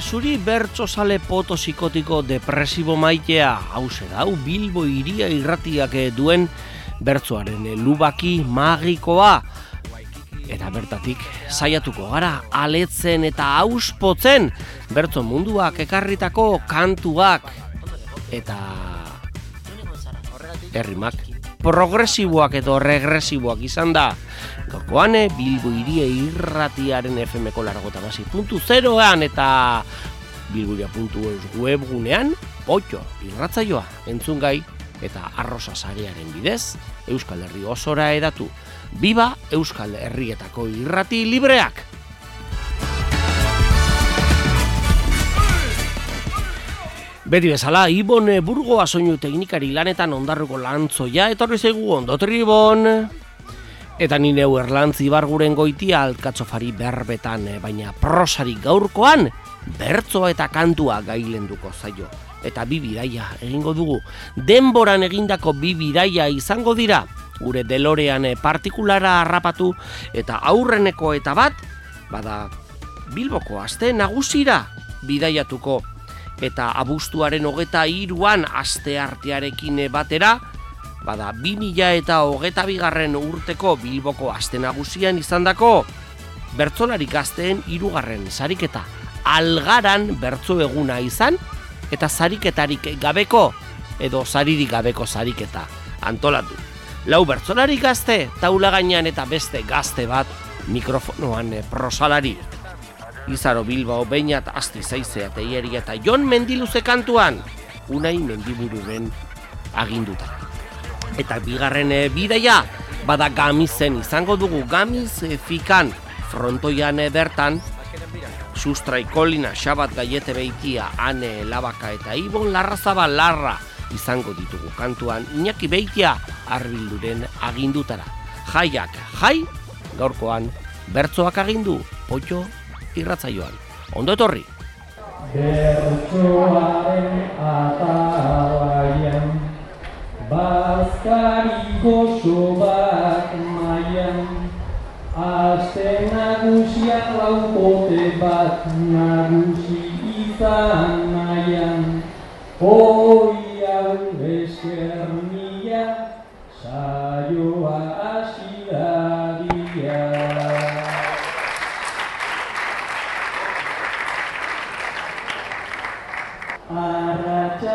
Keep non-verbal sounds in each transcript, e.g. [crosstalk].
zuri bertso sale poto psikotiko depresibo maitea, hause dau, Bilbo iria irratiak duen bertsoaren lubaki magikoa. Eta bertatik, saiatuko gara, aletzen eta auspotzen, bertso munduak ekarritako kantuak, eta herrimak progresiboak edo regresiboak izan da. Gaurkoan, Bilbo irie irratiaren FM-ko largota basi puntu zeroan eta bilburia.eus webgunean, potxo, irratzaioa, entzun gai, eta arrosa sarearen bidez, Euskal Herri osora edatu. Biba Euskal Herrietako irrati libreak! Beti bezala, Ibon Burgoa soinu teknikari lanetan ondarruko lantzoia, etorri zaigu ondotri Ibon! Eta ni neu erlantzi barguren goitia alkatzofari berbetan, eh, baina prosari gaurkoan, bertzoa eta kantua gailenduko zaio. Eta bi bidaia egingo dugu, denboran egindako bi bidaia izango dira, gure delorean eh, partikulara harrapatu, eta aurreneko eta bat, bada, bilboko aste nagusira bidaiatuko eta abuztuaren hogeta iruan aste artearekin batera, bada, bi mila eta hogeta bigarren urteko bilboko aste nagusian izan dako, bertzolari gazteen irugarren sariketa algaran bertzo eguna izan, eta sariketarik gabeko, edo saririk gabeko sariketa antolatu. Lau bertzolari gazte, taula gainean eta beste gazte bat mikrofonoan prosalari Izaro Bilbao, Beinat, Asti Zaizea, Teieri eta Jon Mendiluze kantuan, unai mendibururen aginduta. Eta bigarren eh, bidaia, bada gamizen izango dugu gamiz e, fikan frontoian e, bertan, sustrai kolina, xabat gaiete beitia, ane, labaka eta ibon larra zaba larra izango ditugu kantuan, inaki beitia arbilduren agindutara. Jaiak, jai, gaurkoan, bertzoak agindu, potxo, irratzaioan. Ondo etorri! Bertsoaren atalaian Bazkari gozo bat maian Aste nagusia laukote bat nagusi izan maian Hoi hau esker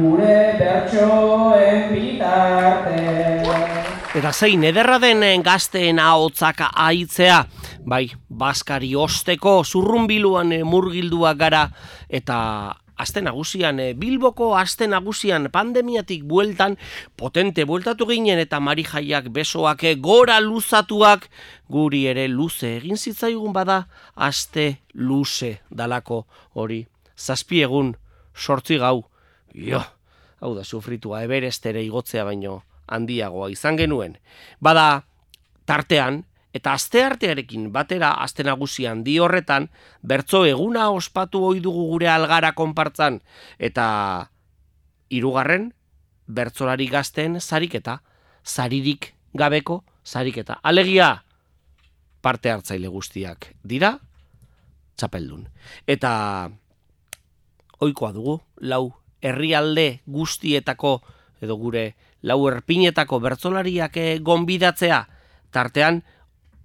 gure bertsoen bitarte. Eta zein ederra den gazteen ahotzak aitzea, bai, baskari osteko zurrunbiluan eh, murgilduak gara eta aste nagusian, eh, Bilboko aste nagusian pandemiatik bueltan, potente bueltatu ginen eta marijaiak besoak eh, gora luzatuak, guri ere luze egin zitzaigun bada, aste luze dalako hori. Zazpi egun, sortzi gau, jo, hau da sufritua, eberestere igotzea baino, handiagoa izan genuen. Bada, tartean, eta aste artearekin batera aste nagusian di horretan, bertzo eguna ospatu ohi dugu gure algara konpartzan, eta hirugarren bertzolari gazten zariketa, zaririk gabeko zariketa. Alegia, parte hartzaile guztiak dira, txapeldun. Eta oikoa dugu, lau herrialde guztietako, edo gure lau erpinetako bertzolariak eh, gonbidatzea, tartean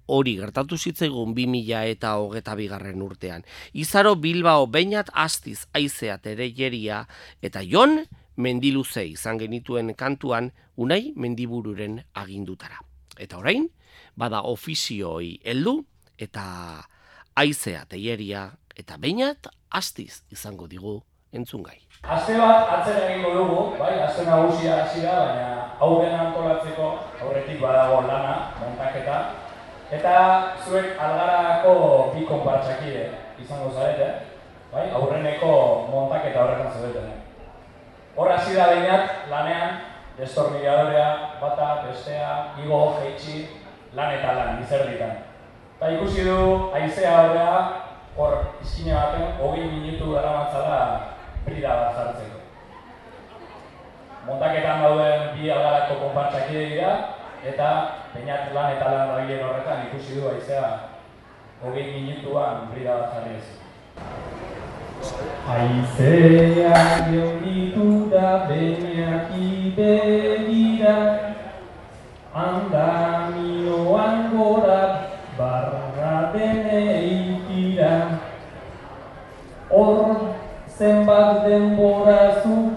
hori gertatu zitzaigun 2000 eta hogeta bigarren urtean. Izaro Bilbao bainat astiz aizea tereieria eta jon mendiluze izan genituen kantuan unai mendibururen agindutara. Eta orain, bada ofizioi heldu eta aizea teieria eta bainat astiz izango digu entzungai. Aste bat atzen egingo dugu, bai, aste nagusia hasi da, baina aurren antolatzeko aurretik badago lana, montaketa. Eta zuek algarako bi konpartxakide izango zarete, bai, aurreneko montaketa horretan zaudeten. Hor hasi da bainat lanean, destornilladorea, bata, bestea, igo, jeitsi, lan eta lan, izerditan. Eta ikusi du, aizea horrea, hor izkine baten, hogei minutu dara matzala brida bat zartzeko. Montaketan dauden bi algarako konpartxakide dira, eta peinat lan eta lan dabilen horretan ikusi du aizea hogei minutuan brida bat jarri ez. Aizea gehitu da beniak ibegira, andamioan gora barra deneitira. Hor zenbat denbora zu,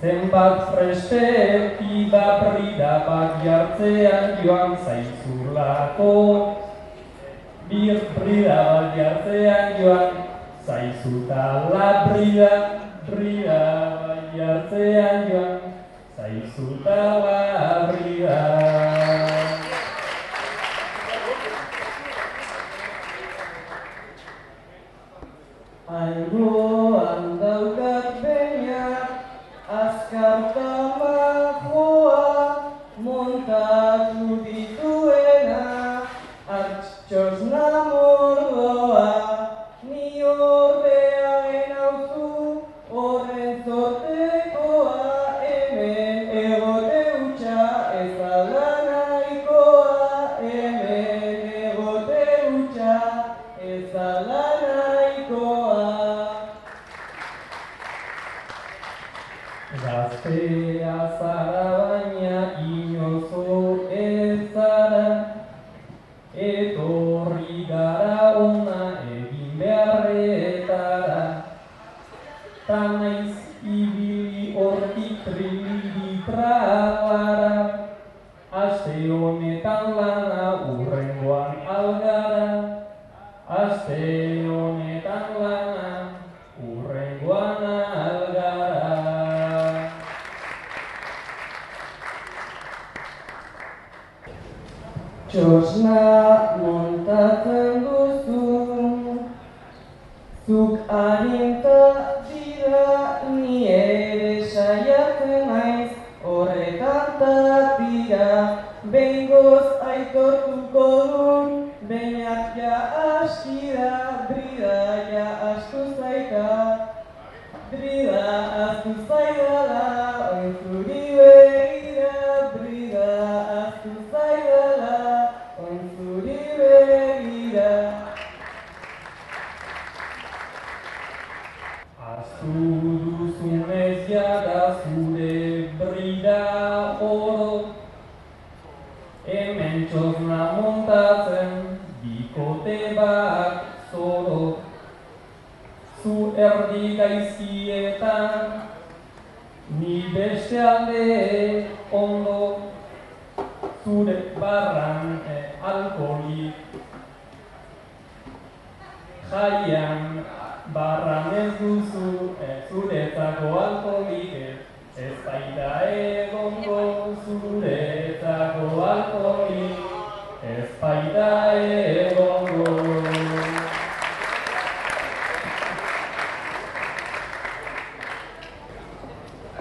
zenbat perspektiba brida bat jartzean joan zaizulako. Bir brida bat jartzean joan zaizutala brida, brida bat jartzean joan zaizutala brida. Algoan Baba.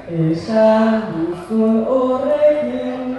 Esan duzun horrekin,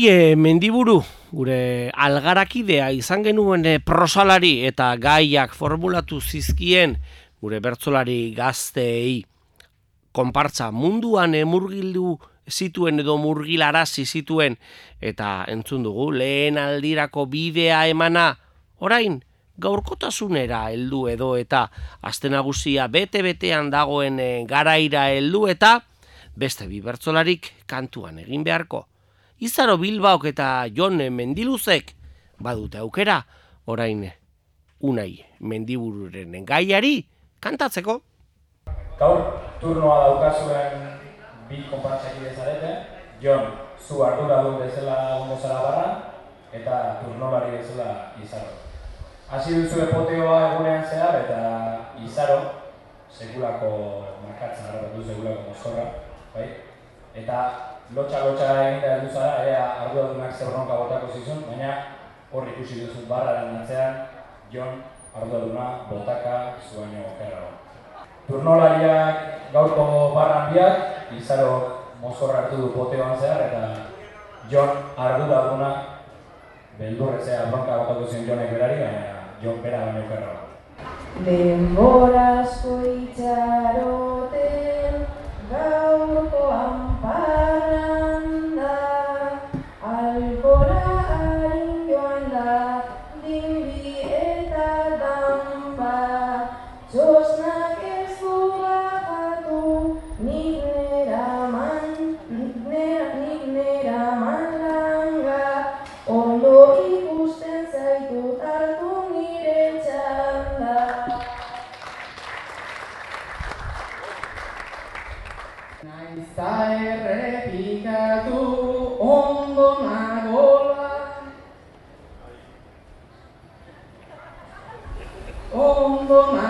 Unai e, mendiburu, gure algarakidea izan genuen e, prosalari eta gaiak formulatu zizkien gure bertzolari gazteei konpartza munduan e, murgildu zituen edo murgilarazi zituen eta entzun dugu lehen aldirako bidea emana orain gaurkotasunera heldu edo eta aste nagusia bete-betean dagoen e, garaira heldu eta beste bi bertzolarik kantuan egin beharko. Izaro Bilbaok eta Jon Mendiluzek badute aukera orain unai mendibururen gaiari kantatzeko. Gaur turnoa daukazuen bi konpartzakide zarete, Jon, zu arduradun bezala ondo zara barra, eta turnolari bezala izaro. Hasi duzu epoteoa egunean zehar, eta izaro, sekulako markatzen harrapatu sekulako mozkorra, bai? Eta lotxa-lotxa egin da heldu zara, ea arduradunak zer bronka botako zizun, baina hor ikusi duzu barraren atzean, Jon, arduraduna, botaka, zu baino okerrago. Turnolariak gaurko barran biak, izaro mozkorra hartu du poteoan zehar, eta Jon arduraduna beldurretzea bronka botako zion Jonek berari, baina Jon bera baino okerrago. Denborazko itxaroten gaurkoan Ondo nagola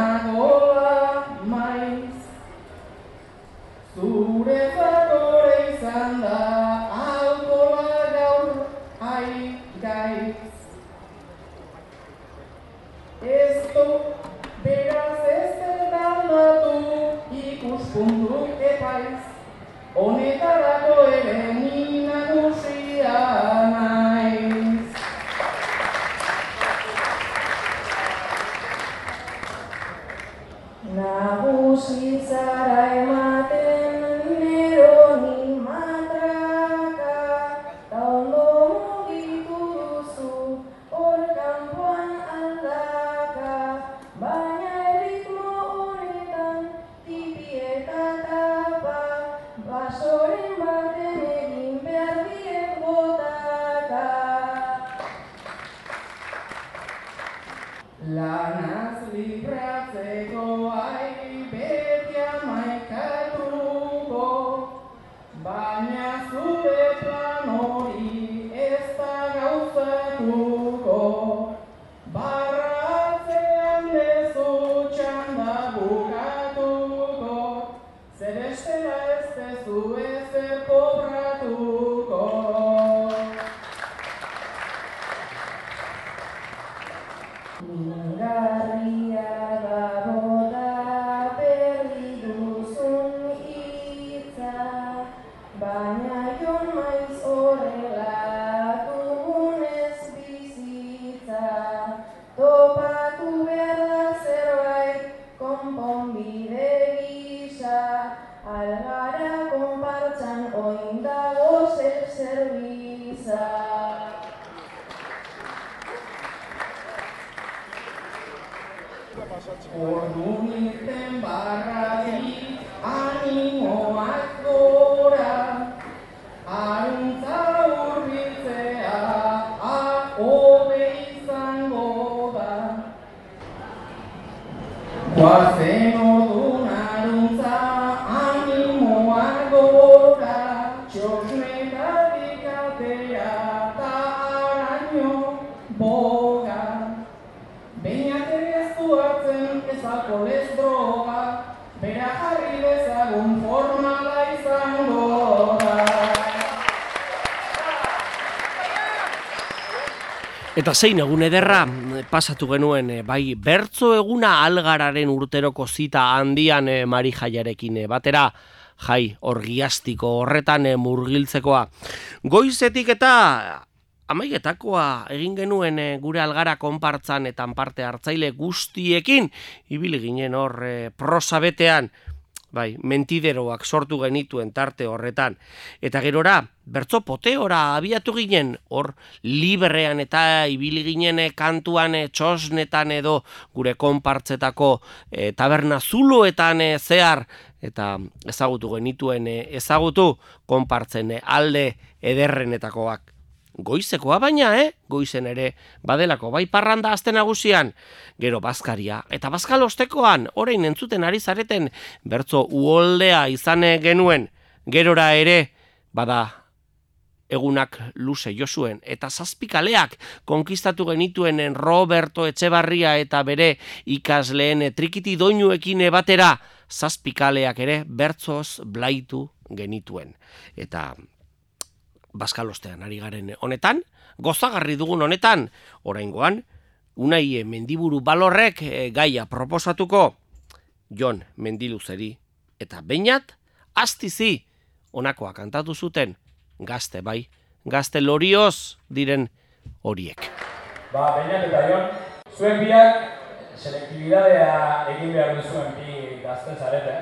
Eta zein egun ederra mm, pasatu genuen eh, bai bertzo eguna algararen urteroko zita handian eh, Mari Jaiarekin eh, batera jai orgiastiko horretan eh, murgiltzekoa. Goizetik eta amaigetakoa egin genuen eh, gure algara konpartzan eta parte hartzaile guztiekin ibili ginen hor eh, prosa betean bai, mentideroak sortu genituen tarte horretan. Eta gerora, bertzo poteora abiatu ginen, hor librean eta ibili ginen eh, kantuan eh, txosnetan edo gure konpartzetako eh, taberna zuloetan eh, zehar, eta ezagutu genituen ezagutu konpartzen alde ederrenetakoak. Goizekoa baina, eh? Goizen ere badelako bai parranda azte nagusian, gero bazkaria eta bazkal ostekoan orain entzuten ari zareten bertzo uoldea izan genuen, gerora ere bada egunak luze josuen eta zazpikaleak konkistatu genituen Roberto Etxebarria eta bere ikasleen trikiti doinuekin batera zazpikaleak ere bertzoz blaitu genituen. Eta bazkalostean ari garen honetan, gozagarri dugun honetan, oraingoan, unai mendiburu balorrek eh, gaia proposatuko, Jon Mendiluzeri eta Beinat, astizi, honakoa kantatu zuten, gazte bai, gazte lorioz diren horiek. Ba, Beinat eta Jon, zuen biak selektibidadea egin behar duzuen bi gazte zarete.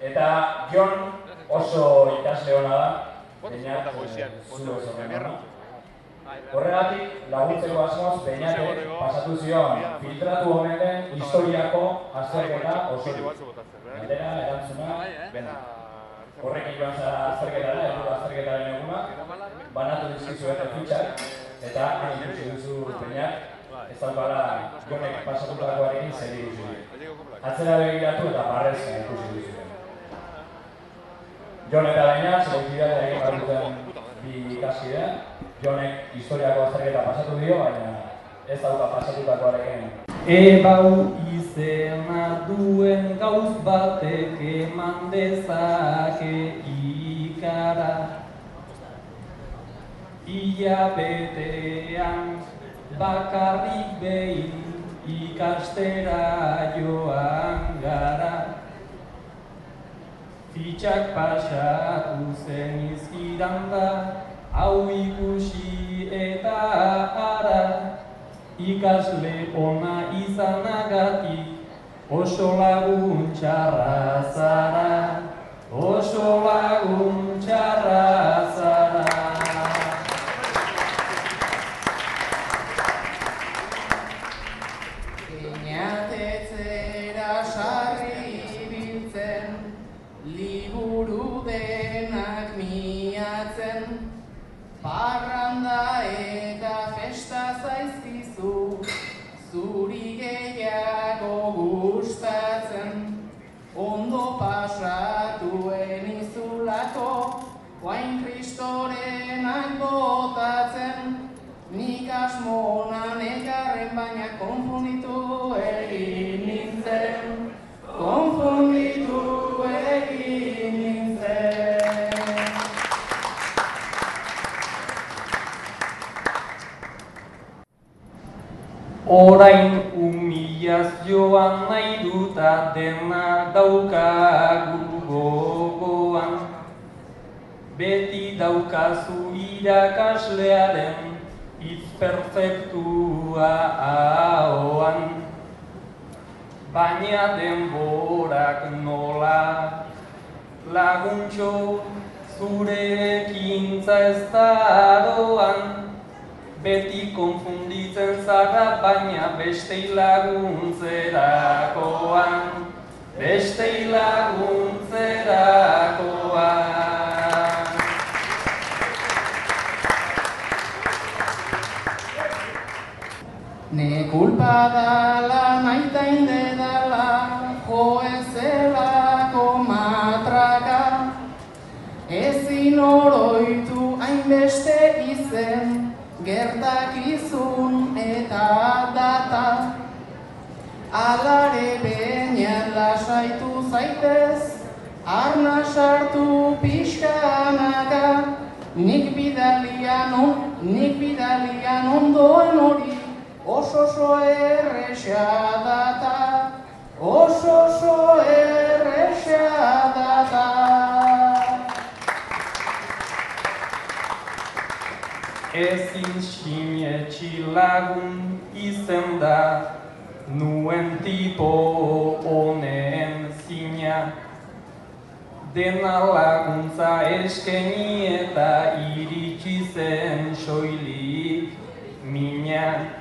Eta Jon oso ikasle hona da, Eh, zulo oso ona. Horregatik laguntzeko asmoz Beinatek pasatu zion. Filtratu homenen historiako azterketa oso Galdera, erantzuna, horrekin joan zara azterketara, helburu azterketaren eguna, banatu dizkizuete fitxak, eta han ikusi duzu Beinak ez daukala jonek pasatutakoarekin zer ikusi. Atzera begiratu eta barrezka ikusi duzu. Jon eta Beinak, selektibitatea egin behar duten bi ikaskidea, Jonek historiako azterketa pasatu dio, baina ez dauka pasatutakoarekin. Ebau izena duen gauz batek eman dezake ikara. Ia betean bakarrik behin ikastera joan gara Fitxak pasatu zen izkidan da hau ikusi eta ara ikasle ona izanagatik oso lagun txarra zara oso lagun txarra zara miatzen Parranda eta festa zaizkizu, zuri gehiago gustatzen. Ondo pasatuen izulako, guain kristorenak botatzen. Nik asmonan ekarren baina konfunditu egin humilazioan nahi duta dena daukagu gogoan. Beti daukazu irakaslearen hitz perfektua ahoan Baina denborak nola laguntxo zure ekintza ez da aroan beti konfunditzen zara, baina bestei laguntzerakoan, bestei laguntzerakoan. Ne kulpa dala, naita inde dala, jo ezelako matraka. Ezin oroitu hainbeste izen, gertakizun eta data. Alare behinean lasaitu zaitez, arna sartu pixkanaka. Nik bidalian, on, nik bidalian ondoan hori, oso oso erresa data, oso oso erresa data. Ezin sinetxi lagun izen da, nuen tipo honen zina. Dena laguntza eskeni eta iritsi zen soilik mina.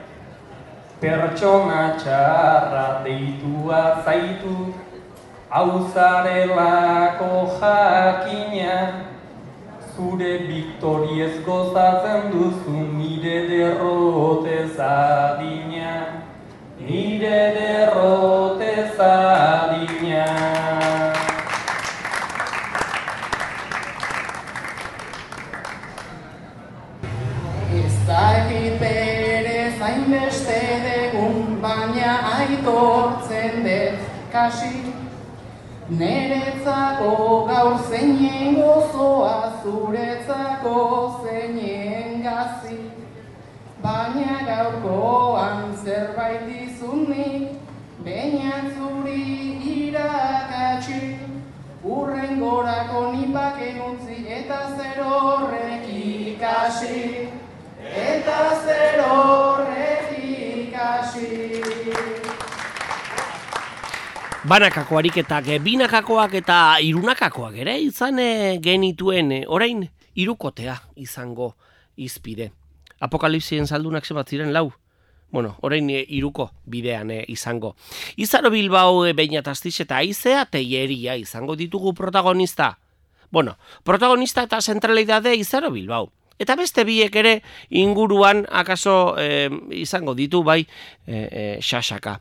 Pertsona txarra deitua zaitu, hau zarelako jakina. Zure viktoriez gozatzen duzu nire derrotez adina, nire derrotez adina. Ez dakit bere zainbeste degun, baina aitortzen dut kasi. Neretzako gaur zeinen gozoa, zuretzako zeinen gazi. Baina gaurkoan zerbait dizunik, baina zuri irakatsi. Urren gorako nipaken utzi eta zer horrek ikasi. Eta zer horrek Banakako ariketak, binakakoak eta irunakakoak ere izan eh, genituen eh, orain irukotea izango izpide. Apokalipsien saldunak zebat ziren lau? Bueno, orain eh, iruko bidean izango. Izaro Bilbao e, Beñat Astiz eta Aizea Teieria izango ditugu protagonista. Bueno, protagonista eta zentralidade Izaro Bilbao. Eta beste biek ere inguruan akaso eh, izango ditu bai eh, eh, xaxaka.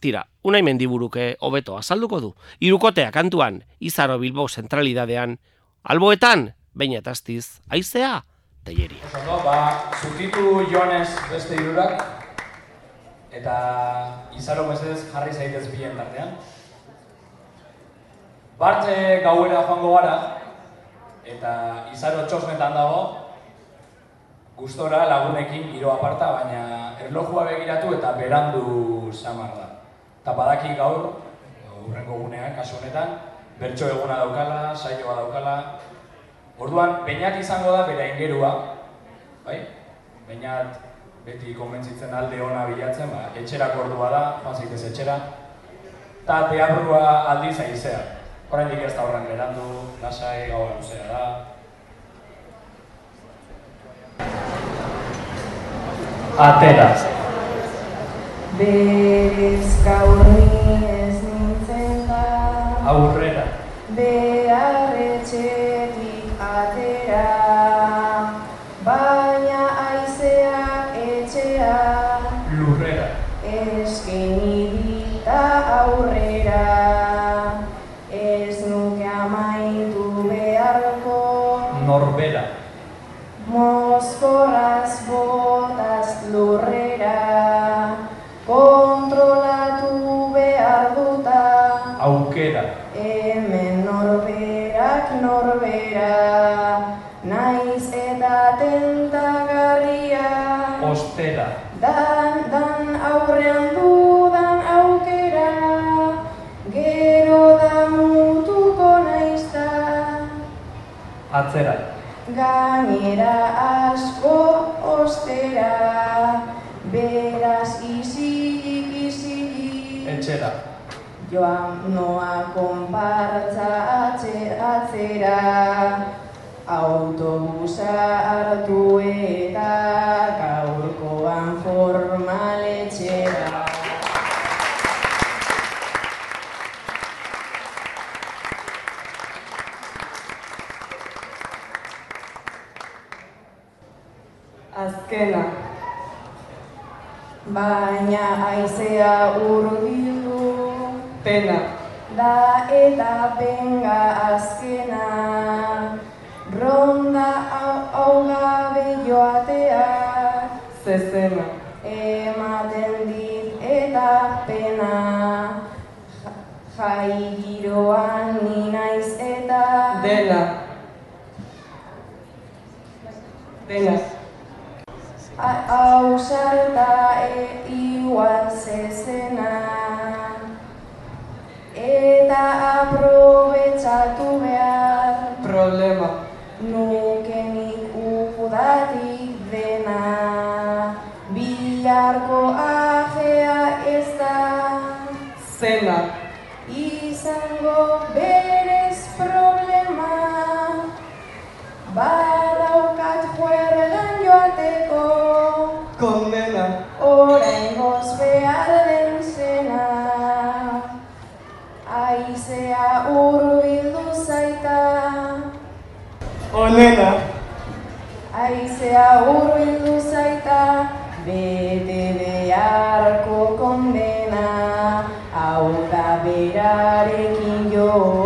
Tira, unai mendiburuke hobeto azalduko du. Irukotea kantuan, Izaro Bilbao zentralidadean, alboetan, Beñat Astiz, Aizea Teieria. Ondo, ba, zutitu joanez beste hirurak eta izaro mesedez jarri zaitez bien tartean. Bartze gauera joango gara eta izaro txosnetan dago gustora lagunekin giro aparta, baina erlojua begiratu eta berandu samar da. Eta badaki gaur, urrengo gunean, kasu honetan, bertso eguna daukala, saioa daukala, Orduan, Beñat izango da bere ingerua, bai? Beñat beti konbentzitzen alde ona bilatzen, ba, etxerako ordua da, joan etxera. Eta teatrua aldiz aizea. Oraindik ez da horren berandu, lasai, gaua luzea da. Atera. Berez gaur ez nintzen da Aurrera. Beharretxetik Atzera. Gainera asko ostera Beraz izilik izilik Etxera. Joan noa konpartza atze- atzera Autobusa hartu eta gaur azkena. Baina aizea urbildu, Pena, da eta benga azkena. Ronda hau, gabe joateak, zezena, ematen dit eta pena. Ja- Jai giroan ni naiz eta dena. Dena, A- hau salta e igual zezena. Eta aprobetsatu behar. Problema, nuke nik udatik dena. Bilarko ajea ez da. Zena, izango berez problema. Badaukat oraingoz behar den zena aizea urbildu zaita onena, aizea urbildu zaita bete beharko kondena hau da berarekin joan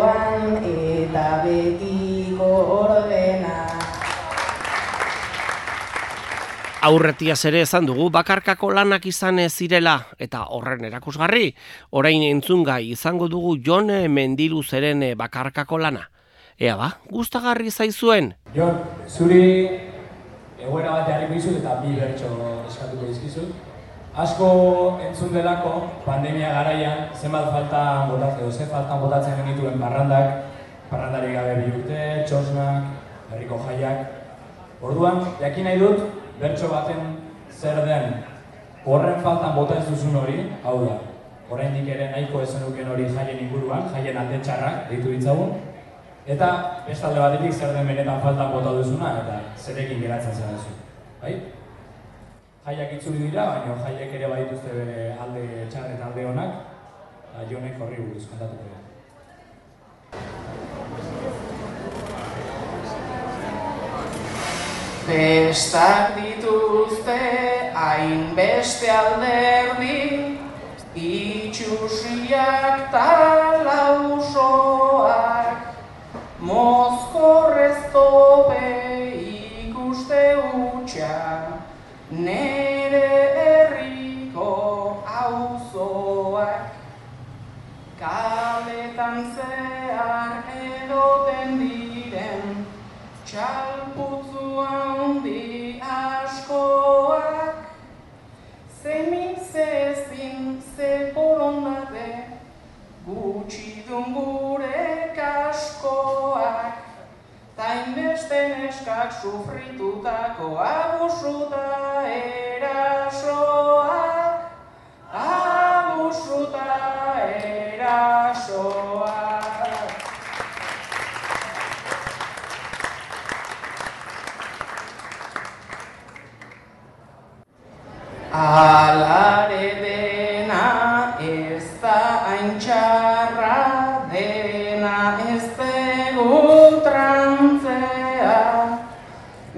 Aurretiaz ere esan dugu bakarkako lanak izan zirela eta horren erakusgarri, orain entzungai izango dugu Jon Mendiluzeren eh, bakarkako lana. Ea ba, gustagarri zaizuen. Jon, zuri egoera bat jarriko izut eta bi bertso eskatuko dizkizut. Asko entzun delako pandemia garaian zenbat falta botatzen ze faltan botatzen genituen parrandak, parrandari gabe bi urte, txosnak, herriko jaiak. Orduan, jakin nahi dut, bertso baten zer den horren faltan bota ez duzun hori, hau da, oraindik ere nahiko ez zenuken hori jaien inguruan, jaien alde txarrak deitu ditzagun, Eta bestalde batetik zer den benetan faltan bota duzuna eta zerekin geratzen zara zu. Bai? Jaiak itzuli dira, baina jaiek ere badituzte bere alde txar eta alde onak, eta jonek horri buruz kontatuko da. Bestak dituzte hainbeste alderdi, itxusiak talausoak, mozkorrez tope ikuste utxa, nere herriko auzoak. Kaletan zehar edoten diren Txalputzu handi askoak Zemizezin ze borondate Gutxi dun gure kaskoak Tainbeste neskak sufritutako abusuta erasoak Abusuta erasoak Alare dena ez da hain txarra, dena ez dugu trantzea.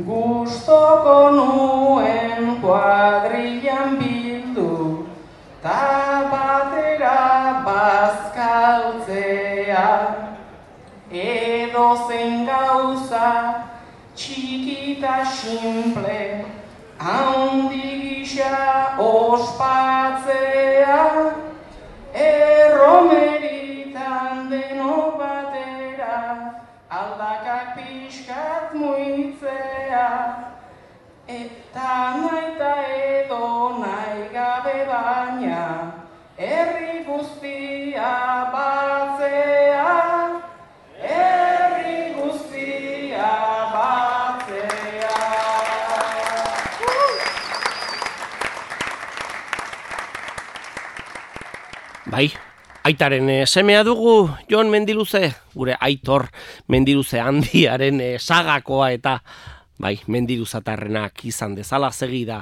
Gustoko nuen kuadrilan bildu, ta batera bazkaltzea. Edo zen gauza txikita simple, handi gisa ospatzea, erromeritan deno batera, aldakak pixkat muitzea, eta naita Bai, aitaren eh, semea dugu Jon Mendiluze, gure aitor Mendiluze handiaren eh, sagakoa eta bai, mendiluzatarrenak izan dezala segida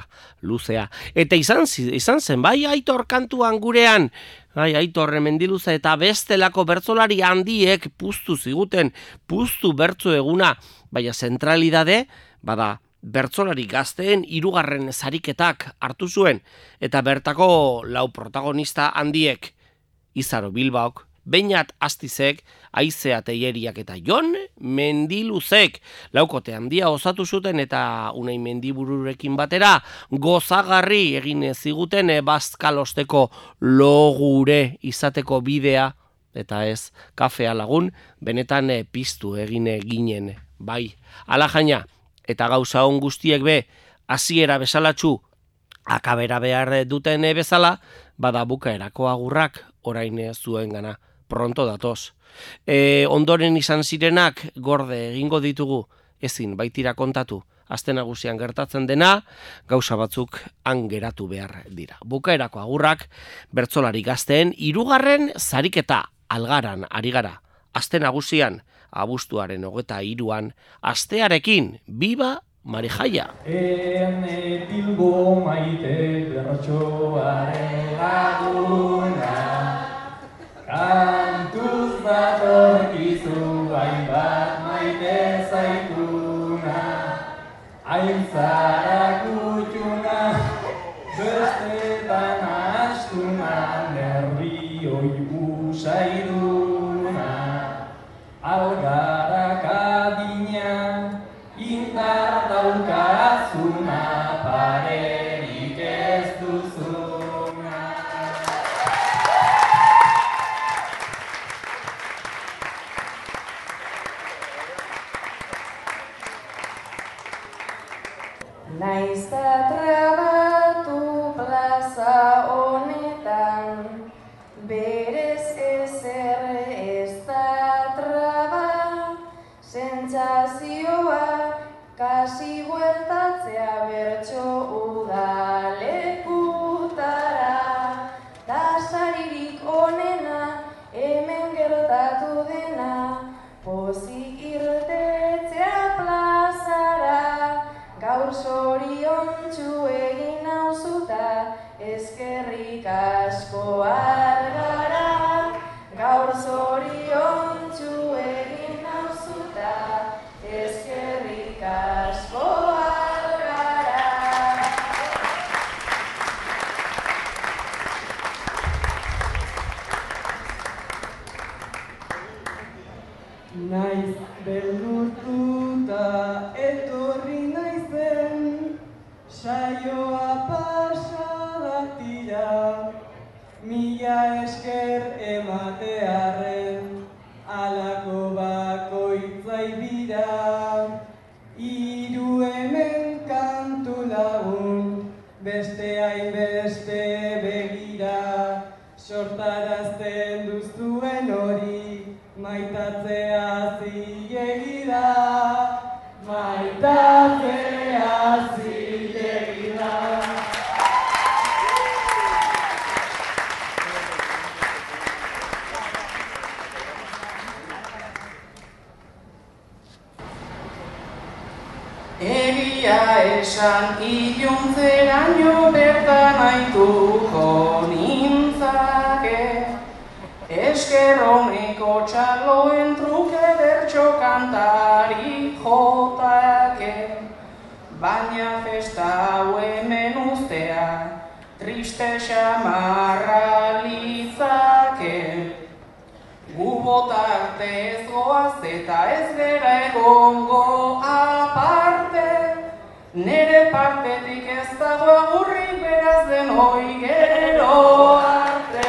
luzea. Eta izan, izan zen, bai, aitor kantuan gurean, bai, aitor mendiluza eta bestelako bertzolari handiek puztu ziguten, puztu bertzu eguna, baina zentralidade, bada, bertzolari gazteen hirugarren zariketak hartu zuen eta bertako lau protagonista handiek Izaro Bilbaok, Beinat Astizek, Aizea Teieriak eta Jon Mendiluzek. Laukote handia osatu zuten eta unai mendibururekin batera gozagarri egin ziguten bazkalosteko logure izateko bidea eta ez kafea lagun benetan piztu egin ginen bai. Ala jaina eta gauza on guztiek be hasiera besalatxu akabera behar duten bezala bada bukaerako agurrak orain zuen gana pronto datoz. E, ondoren izan zirenak gorde egingo ditugu ezin baitira kontatu aste nagusian gertatzen dena gauza batzuk han geratu behar dira. Bukaerako agurrak bertzolari gazteen hirugarren zariketa algaran ari gara. Aste nagusian abuztuaren hogeta hiruan astearekin biba Marijaia. Ene bilbo maite bertsoaren laguna Kantuz datorkizu hainbat maite zaituna Hain zara kutxuna Bestetan asko esan iluntzeraino bertan aituko nintzake. Esker honeko txaloen truke bertso kantari jotake. Baina festa hau hemen ustea triste xamarra litzake. Gu botarte ez goaz eta ez gera egongo aparte Nere partetik ez dago agurrik beraz den hoi gero arte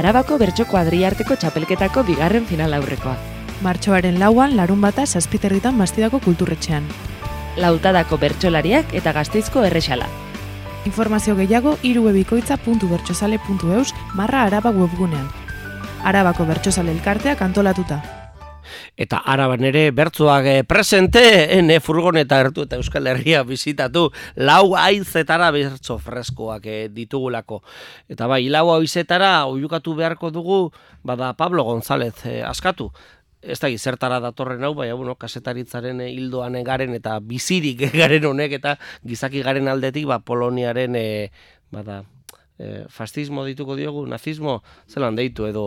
Arabako bertso kuadriarteko txapelketako bigarren final aurrekoa. Martxoaren lauan, larun bata zazpiterritan bastidako kulturretxean. Lautadako bertsolariak eta gazteizko errexala. Informazio gehiago irubebikoitza.bertsozale.eus marra araba webgunean. Arabako bertsozale elkarteak antolatuta. Eta araban ere bertzoak eh, presente, ene furgoneta gertu eta Euskal Herria bizitatu, lau aizetara bertzo freskoak eh, ditugulako. Eta bai, lau aizetara oiukatu beharko dugu, bada Pablo González eh, askatu. Ez da zertara datorren hau, baina bueno, kasetaritzaren eh, hildoan garen eta bizirik [laughs] garen honek eta gizaki garen aldetik ba, Poloniaren eh, bada, e, fascismo dituko diogu, nazismo, zelan deitu edo,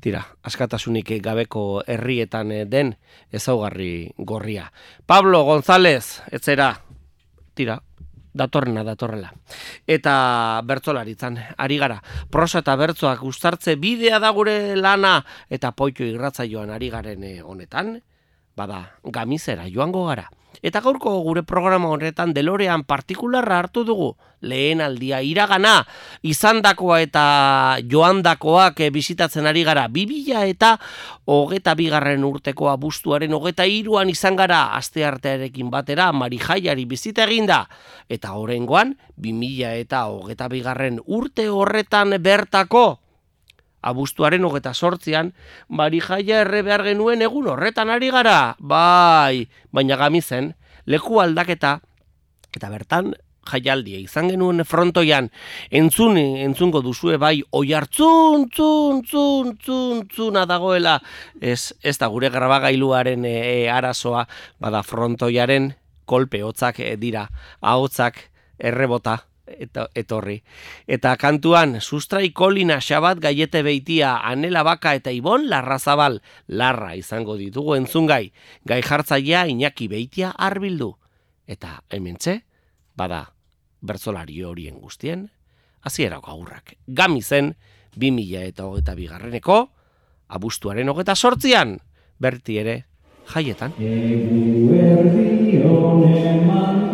tira, askatasunik gabeko herrietan eh, den ezaugarri gorria. Pablo González, etzera, tira, datorrena datorrela. Eta bertzolaritzan, ari gara, prosa eta bertzoak gustartze bidea da gure lana, eta poito irratzaioan ari garen eh, honetan, bada, gamizera joango gara. Eta gaurko gure programa horretan delorean partikularra hartu dugu. Lehen aldia iragana izandakoa eta joandakoak eh, bisitatzen ari gara. Bibila eta hogeta bigarren urteko abuztuaren hogeta iruan izan gara aste artearekin batera marijaiari bizita eginda. Eta horrengoan bimila eta hogeta bigarren urte horretan bertako abuztuaren hogeta sortzian, bari jaia erre behar genuen egun horretan ari gara, bai, baina gamizen, leku aldaketa, eta bertan jaialdia izan genuen frontoian, entzun, entzungo duzue bai, oi hartzun, tzun, tzun, tzun, tzuna dagoela, ez, ez da gure grabagailuaren e, e, arazoa, bada frontoiaren kolpe hotzak e, dira, ahotzak errebota, eta etorri. Eta kantuan, sustrai kolina xabat gaiete beitia anela baka eta ibon larrazabal larra izango ditugu entzungai, gai jartzaia inaki beitia arbildu. Eta hementxe, bada, bertzolari horien guztien, hasierako agurrak. Gami zen, 2000 eta hogeta bigarreneko, abuztuaren hogeta sortzian, berti ere, jaietan. Egu erdi honen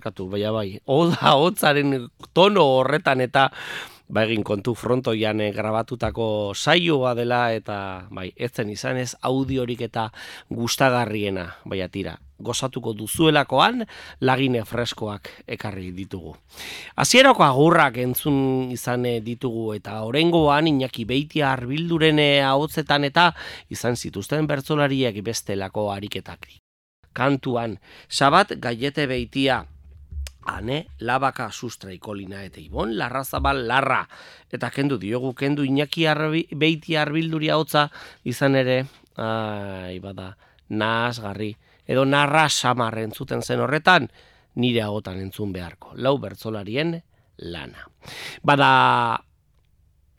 barkatu, bai, bai. Oda, hotzaren tono horretan eta ba egin kontu frontoian eh, grabatutako saioa dela eta bai, ez zen izan ez audiorik eta gustagarriena, bai atira. Gozatuko duzuelakoan lagine freskoak ekarri ditugu. Hasierako agurrak entzun izan eh, ditugu eta orengoan Iñaki Beitia arbilduren eh, ahotsetan eta izan zituzten bertzolariak bestelako ariketak. Kantuan, Sabat Gaiete Beitia, ane labaka sustraiko lina eta ibon larrazabal larra. Eta kendu diogu, kendu inaki arbi, beiti arbilduria hotza izan ere, ai, bada, garri, edo narra samar entzuten zen horretan, nire agotan entzun beharko. Lau bertzolarien lana. Bada,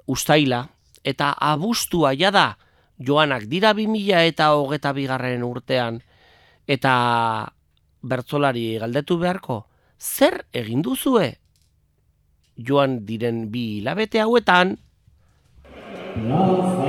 ustaila, eta abustua jada, joanak dira bi mila eta hogeta bigarren urtean, eta bertzolari galdetu beharko, zer egin duzue? Joan diren bi hilabete hauetan, Plazari,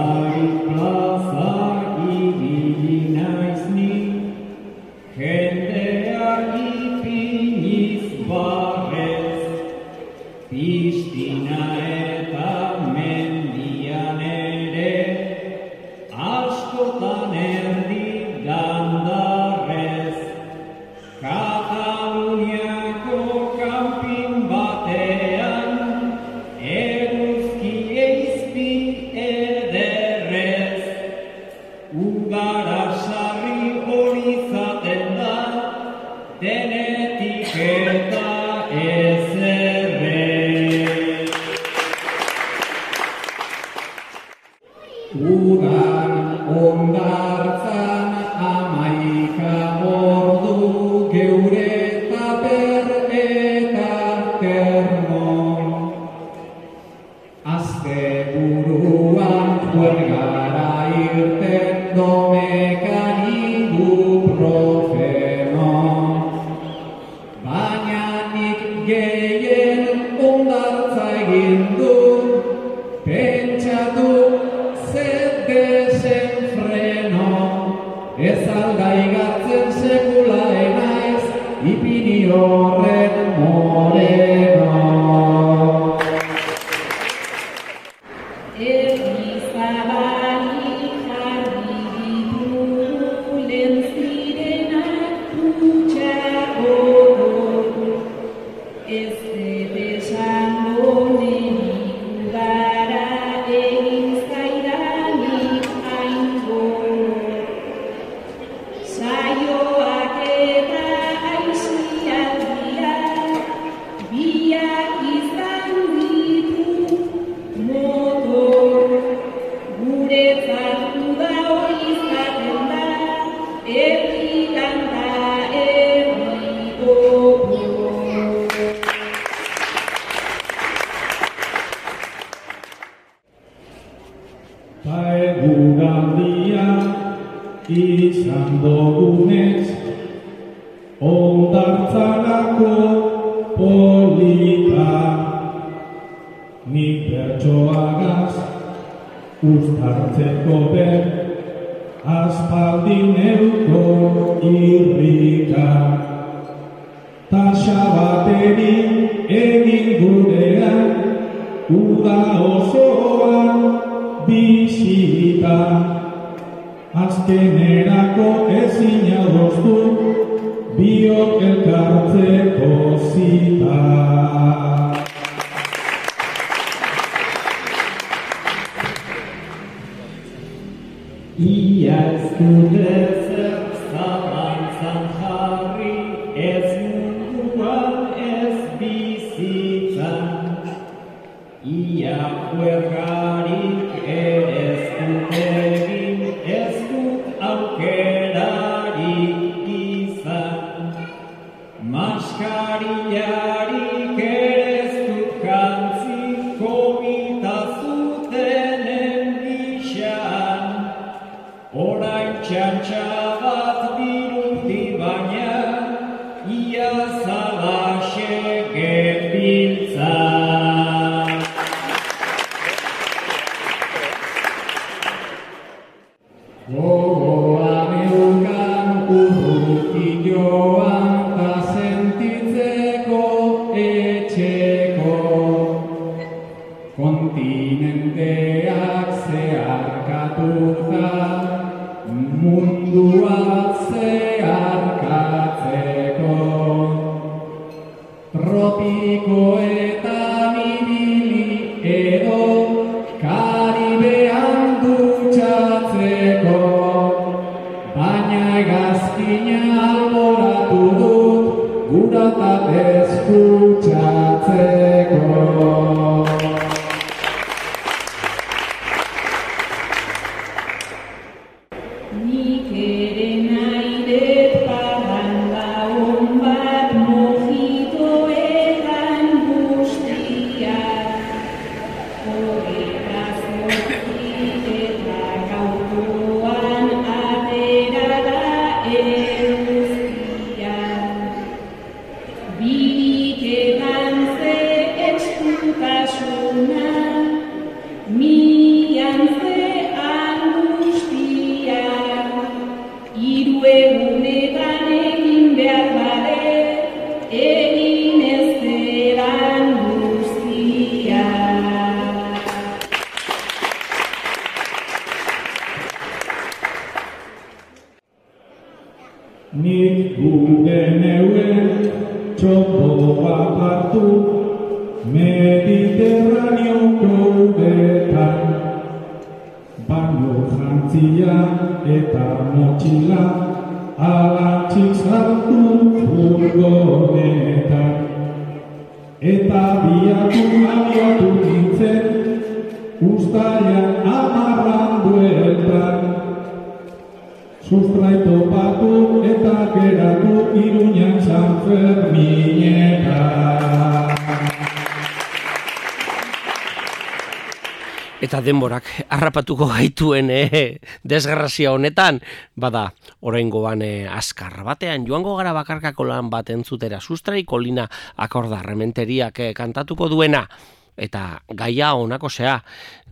harrapatuko gaituen e, desgrazia honetan, bada, oraingoan e, azkar batean. Joango gara bakarkako lan bat entzutera. Sustrai kolina akorda rementeriak e, kantatuko duena. Eta gaia honako sea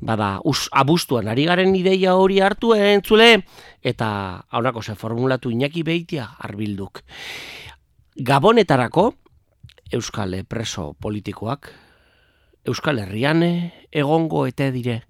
bada us, abustuan ari garen ideia hori hartu entzule. Eta honako se formulatu Iñaki Beitia arbilduk. Gabonetarako Euskal preso politikoak Euskal Herrian egongo ete dire.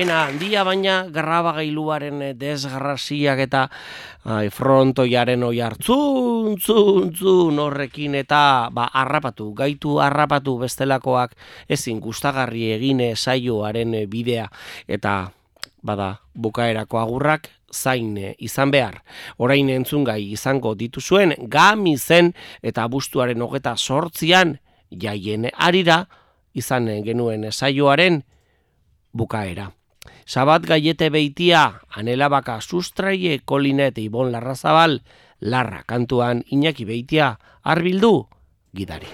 pena handia baina grabagailuaren desgraziak eta ai, frontoiaren oi hartzun, zun, zun horrekin eta ba, harrapatu, gaitu harrapatu bestelakoak ezin gustagarri egine saioaren bidea eta bada bukaerako agurrak zain izan behar. Orain entzungai izango dituzuen gami zen eta abuztuaren hogeta sortzian jaien arira izan genuen saioaren bukaera. Sabat gaiete beitia, anela baka sustraie kolinet ibon larrazabal, larra kantuan Iñaki beitia, arbildu, gidari.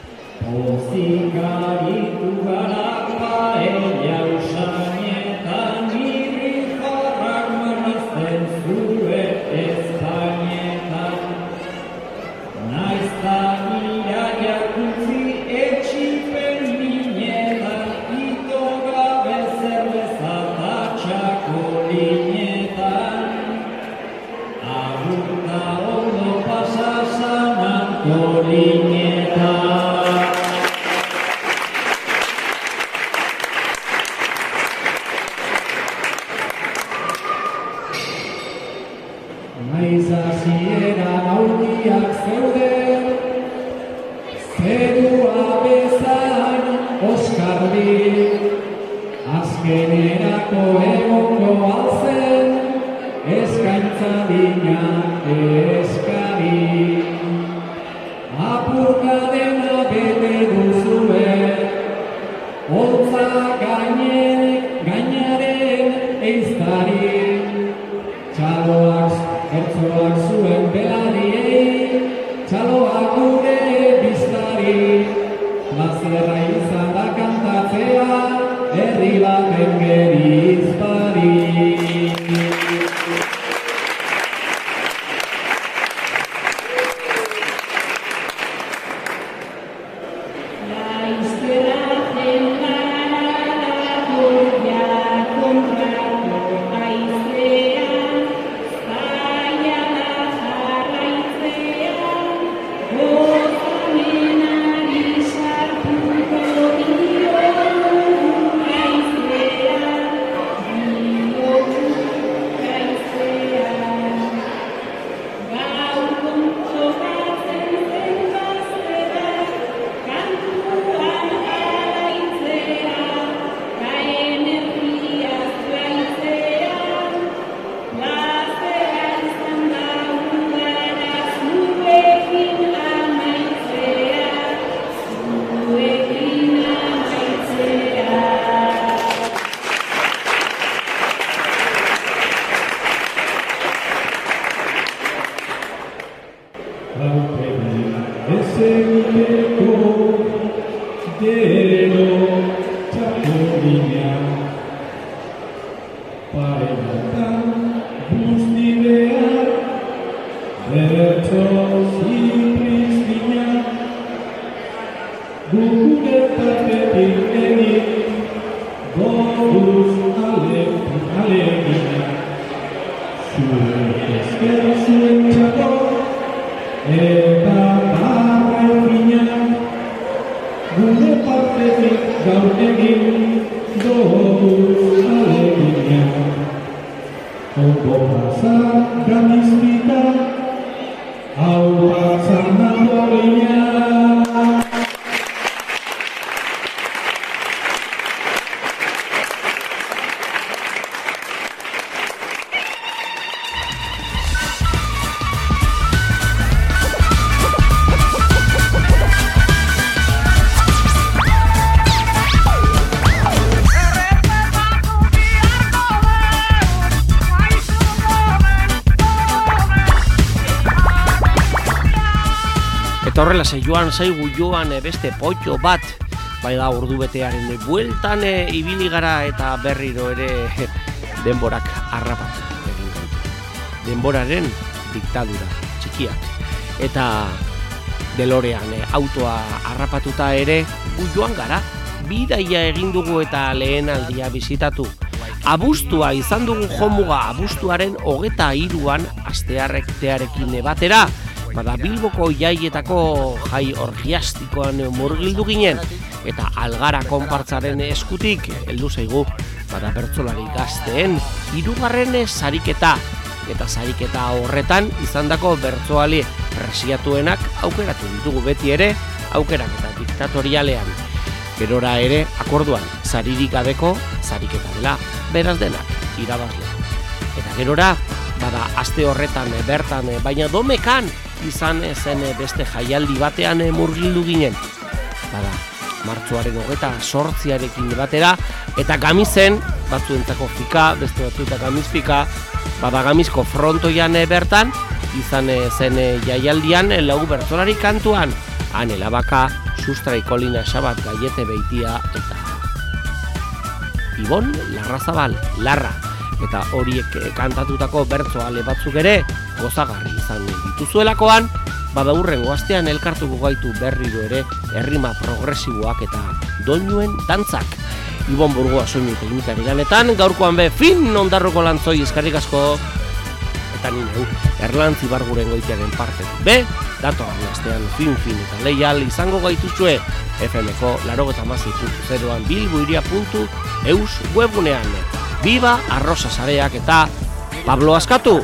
Naiz hasiera aurkiak zeuden, zerua bezain oskardi, azkenerako egongo alzen, eskaintza dina eskari. Apurka dena bete duzue, holtza gainaren eiztari. Ertzoak zuen belariei, txaloak gure biztari. Plazierra izan da kantatzea, herri baten gerizpari. せみてこでのチャポネ ze joan zaigu joan e, beste potxo bat bai da ordu betearen bueltan e, ibili gara eta berriro ere [laughs] denborak harrapat. Denboraren diktadura txikiak eta delorean e, autoa harrapatuta ere gu joan gara bidaia egin dugu eta lehen aldia bizitatu. Abustua izan dugu jomuga abuztuaren hogeta hiruan astearrektearekin batera bada Bilboko jaietako jai orgiastikoan murgildu ginen, eta algara konpartzaren eskutik heldu zaigu, bada bertzolari gazteen, hirugarren sariketa, eta sariketa horretan izandako bertzoali presiatuenak aukeratu ditugu beti ere, aukerak eta diktatorialean. Gerora ere, akorduan, saririk gabeko, sariketa dela, beraz denak, irabazle. Eta gerora, bada, aste horretan bertan, baina domekan izan zen eh, beste jaialdi batean murgildu ginen. Bada, martzuaren hogeta sortziarekin batera, eta gamizen, batzuentzako fika, beste batzuetak gamiz fika, bada gamizko frontoian bertan, izan zen jaialdian lau bertzolari kantuan, han elabaka, sustrai kolina sabat gaiete beitia eta Ibon Larrazabal, Larra, eta horiek kantatutako bertzo ale batzuk ere gozagarri izan dituzuelakoan, bada hurrengo astean elkartuko gaitu berriro ere errima progresiboak eta doinuen dantzak. Ibon Burgoa soinu teknikari ganetan, gaurkoan be fin ondarroko lantzoi eskarrik asko eta nire erlantzi barguren goitearen parte. Be, datorren astean fin fin eta leial izango gaituzue FMko larogeta mazi.zeroan bilbuiria.eus webunean. Biba, arrosa sareak eta Pablo Askatu!